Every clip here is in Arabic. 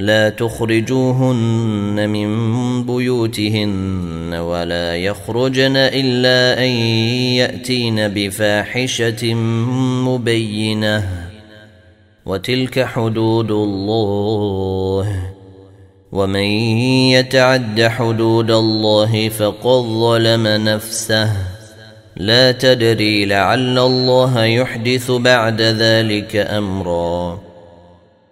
لا تخرجوهن من بيوتهن ولا يخرجن إلا أن يأتين بفاحشة مبينة. وتلك حدود الله. ومن يتعد حدود الله فقد ظلم نفسه. لا تدري لعل الله يحدث بعد ذلك أمرا.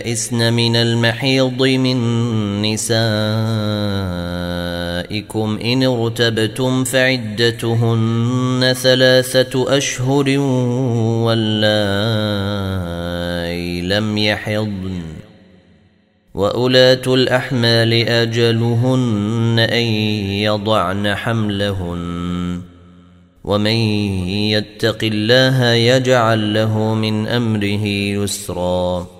يئسن من المحيض من نسائكم إن ارتبتم فعدتهن ثلاثة أشهر واللائي لم يحضن. وأولاة الأحمال أجلهن أن يضعن حملهن. ومن يتق الله يجعل له من أمره يسرا.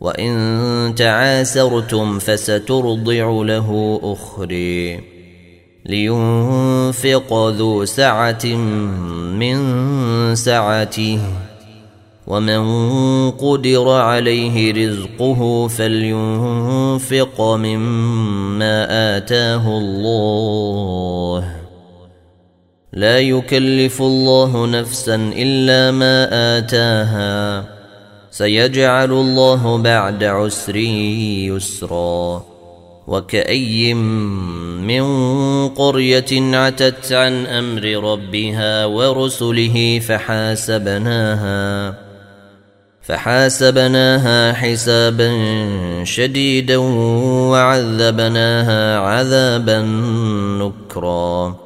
وإن تعاسرتم فسترضع له أخري لينفق ذو سعة من سعته ومن قدر عليه رزقه فلينفق مما آتاه الله لا يكلف الله نفسا إلا ما آتاها سيجعل الله بعد عسر يسرا. وكأي من قرية عتت عن أمر ربها ورسله فحاسبناها فحاسبناها حسابا شديدا وعذبناها عذابا نكرا.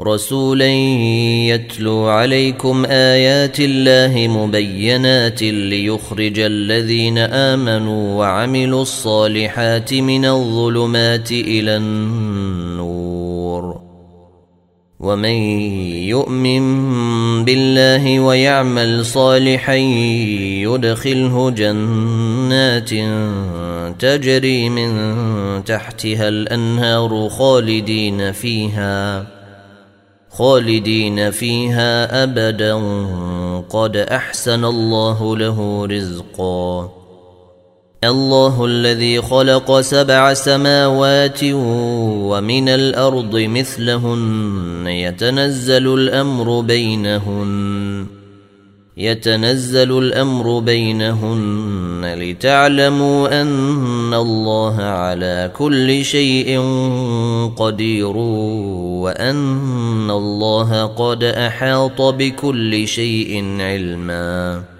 رسولا يتلو عليكم آيات الله مبينات ليخرج الذين آمنوا وعملوا الصالحات من الظلمات إلى النور. ومن يؤمن بالله ويعمل صالحا يدخله جنات تجري من تحتها الأنهار خالدين فيها. خالدين فيها أبدا. قد أحسن الله له رزقا. الله الذي خلق سبع سماوات ومن الأرض مثلهن. يتنزل الأمر بينهن. يتنزل الأمر بينهن لتعلموا أن الله على كل شيء قدير وأن الله قد أحاط بكل شيء علما.